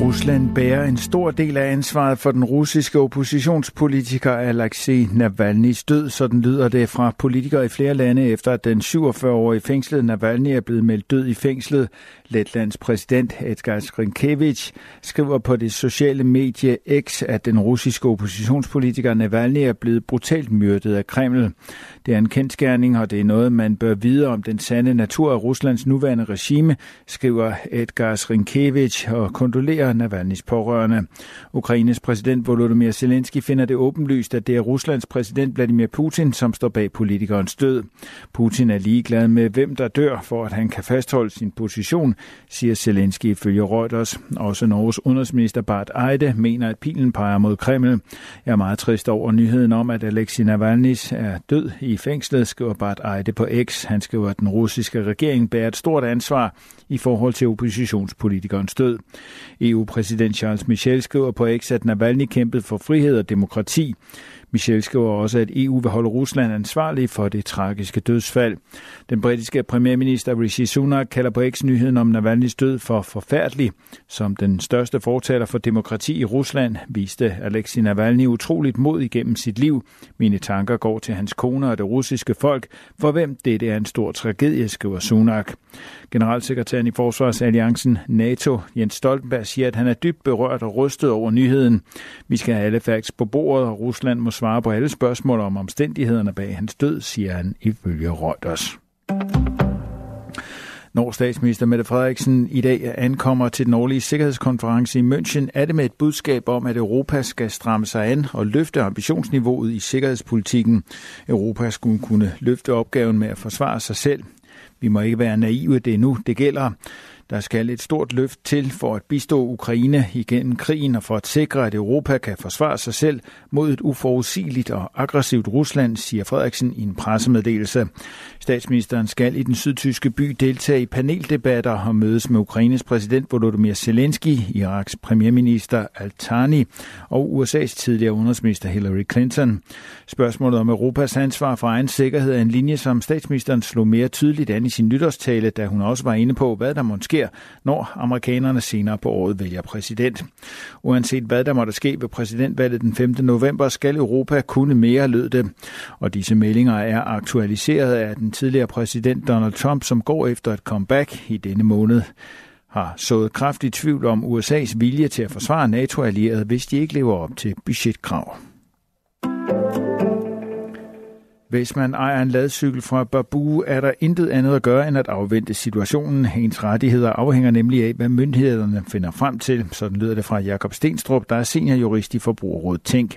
Rusland bærer en stor del af ansvaret for den russiske oppositionspolitiker Alexei Navalny's død, så den lyder det fra politikere i flere lande, efter at den 47-årige fængslede Navalny er blevet meldt død i fængslet. Letlands præsident Edgar Skrinkevich skriver på det sociale medie X, at den russiske oppositionspolitiker Navalny er blevet brutalt myrdet af Kreml. Det er en kendskærning, og det er noget, man bør vide om den sande natur af Ruslands nuværende regime, skriver Edgar Skrinkevich og kondolerer Navalny's pårørende. Ukraines præsident Volodymyr Zelensky finder det åbenlyst, at det er Ruslands præsident Vladimir Putin, som står bag politikernes død. Putin er ligeglad med, hvem der dør, for at han kan fastholde sin position, siger Zelensky ifølge Reuters. Også Norges udenrigsminister Bart Eide mener, at pilen peger mod Kreml. Jeg er meget trist over nyheden om, at Alexei Navalny er død i fængslet, skriver Bart Eide på X. Han skriver, at den russiske regering bærer et stort ansvar i forhold til oppositionspolitikernes død. EU-præsident Charles Michel skriver på X, at Navalny kæmpede for frihed og demokrati. Michel skriver også, at EU vil holde Rusland ansvarlig for det tragiske dødsfald. Den britiske premierminister Rishi Sunak kalder på X-nyheden om Navalny's død for forfærdelig. Som den største fortaler for demokrati i Rusland viste Alexei Navalny utroligt mod igennem sit liv. Mine tanker går til hans kone og det russiske folk, for hvem dette er en stor tragedie, skriver Sunak. Generalsekretæren i Forsvarsalliancen NATO, Jens Stoltenberg, siger, at han er dybt berørt og rystet over nyheden. Vi skal have alle facts på bordet, og Rusland må svare på alle spørgsmål om omstændighederne bag hans død, siger han ifølge Reuters. Når statsminister Mette Frederiksen i dag ankommer til den årlige sikkerhedskonference i München, er det med et budskab om, at Europa skal stramme sig an og løfte ambitionsniveauet i sikkerhedspolitikken. Europa skulle kunne løfte opgaven med at forsvare sig selv. Vi må ikke være naive, det er nu, det gælder. Der skal et stort løft til for at bistå Ukraine igennem krigen og for at sikre, at Europa kan forsvare sig selv mod et uforudsigeligt og aggressivt Rusland, siger Frederiksen i en pressemeddelelse. Statsministeren skal i den sydtyske by deltage i paneldebatter og mødes med Ukraines præsident Volodymyr Zelensky, Iraks premierminister Al-Thani og USA's tidligere udenrigsminister Hillary Clinton. Spørgsmålet om Europas ansvar for egen sikkerhed er en linje, som statsministeren slog mere tydeligt an i sin nytårstale, da hun også var inde på, hvad der måske sker, når amerikanerne senere på året vælger præsident. Uanset hvad der måtte ske ved præsidentvalget den 5. november, skal Europa kunne mere, lød det. Og disse meldinger er aktualiseret af den tidligere præsident Donald Trump, som går efter et comeback i denne måned har sået kraftig tvivl om USA's vilje til at forsvare NATO-allierede, hvis de ikke lever op til budgetkrav. Hvis man ejer en ladcykel fra Babu, er der intet andet at gøre end at afvente situationen. Ens rettigheder afhænger nemlig af, hvad myndighederne finder frem til. Sådan lyder det fra Jakob Stenstrup, der er seniorjurist i Forbrugerrådet Tænk.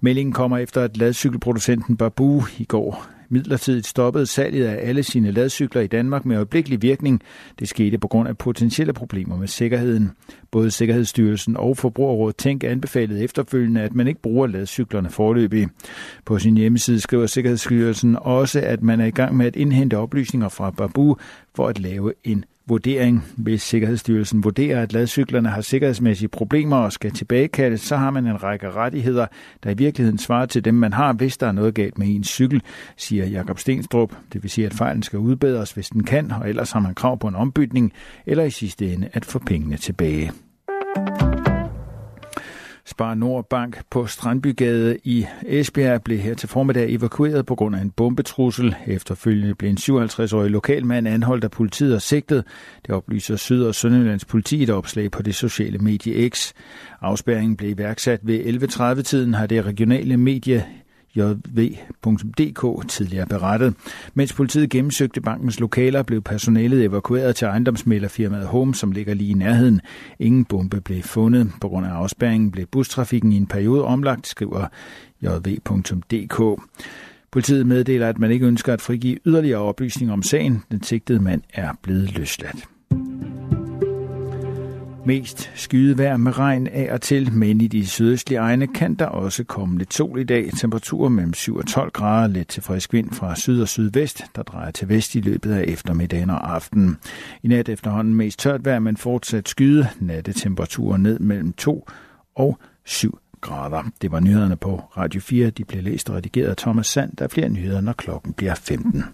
Meldingen kommer efter, at ladcykelproducenten Babu i går midlertidigt stoppede salget af alle sine ladcykler i Danmark med øjeblikkelig virkning. Det skete på grund af potentielle problemer med sikkerheden. Både Sikkerhedsstyrelsen og Forbrugerrådet Tænk anbefalede efterfølgende, at man ikke bruger ladcyklerne forløbig. På sin hjemmeside skriver Sikkerhedsstyrelsen også, at man er i gang med at indhente oplysninger fra Babu for at lave en vurdering. Hvis Sikkerhedsstyrelsen vurderer, at ladcyklerne har sikkerhedsmæssige problemer og skal tilbagekaldes, så har man en række rettigheder, der i virkeligheden svarer til dem, man har, hvis der er noget galt med ens cykel, siger Jakob Stenstrup. Det vil sige, at fejlen skal udbedres, hvis den kan, og ellers har man krav på en ombytning, eller i sidste ende at få pengene tilbage. Spar Nordbank på Strandbygade i Esbjerg blev her til formiddag evakueret på grund af en bombetrussel. Efterfølgende blev en 57-årig lokalmand anholdt af politiet og sigtet. Det oplyser Syd- og Sønderjyllands politi et opslag på det sociale medie X. Afspærringen blev iværksat ved 11.30-tiden, har det regionale medie jv.dk tidligere berettet. Mens politiet gennemsøgte bankens lokaler, blev personalet evakueret til ejendomsmælerfirmaet Home, som ligger lige i nærheden. Ingen bombe blev fundet. På grund af afspærringen blev bustrafikken i en periode omlagt, skriver jv.dk. Politiet meddeler, at man ikke ønsker at frigive yderligere oplysninger om sagen. Den sigtede mand er blevet løsladt. Mest skydevejr med regn af og til, men i de sydøstlige egne kan der også komme lidt sol i dag. Temperaturer mellem 7 og 12 grader, let til frisk vind fra syd og sydvest, der drejer til vest i løbet af eftermiddagen og aftenen. I nat efterhånden mest tørt vejr, men fortsat skyde. Nattetemperaturer ned mellem 2 og 7 grader. Det var nyhederne på Radio 4. De blev læst og redigeret af Thomas Sand. Der er flere nyheder, når klokken bliver 15.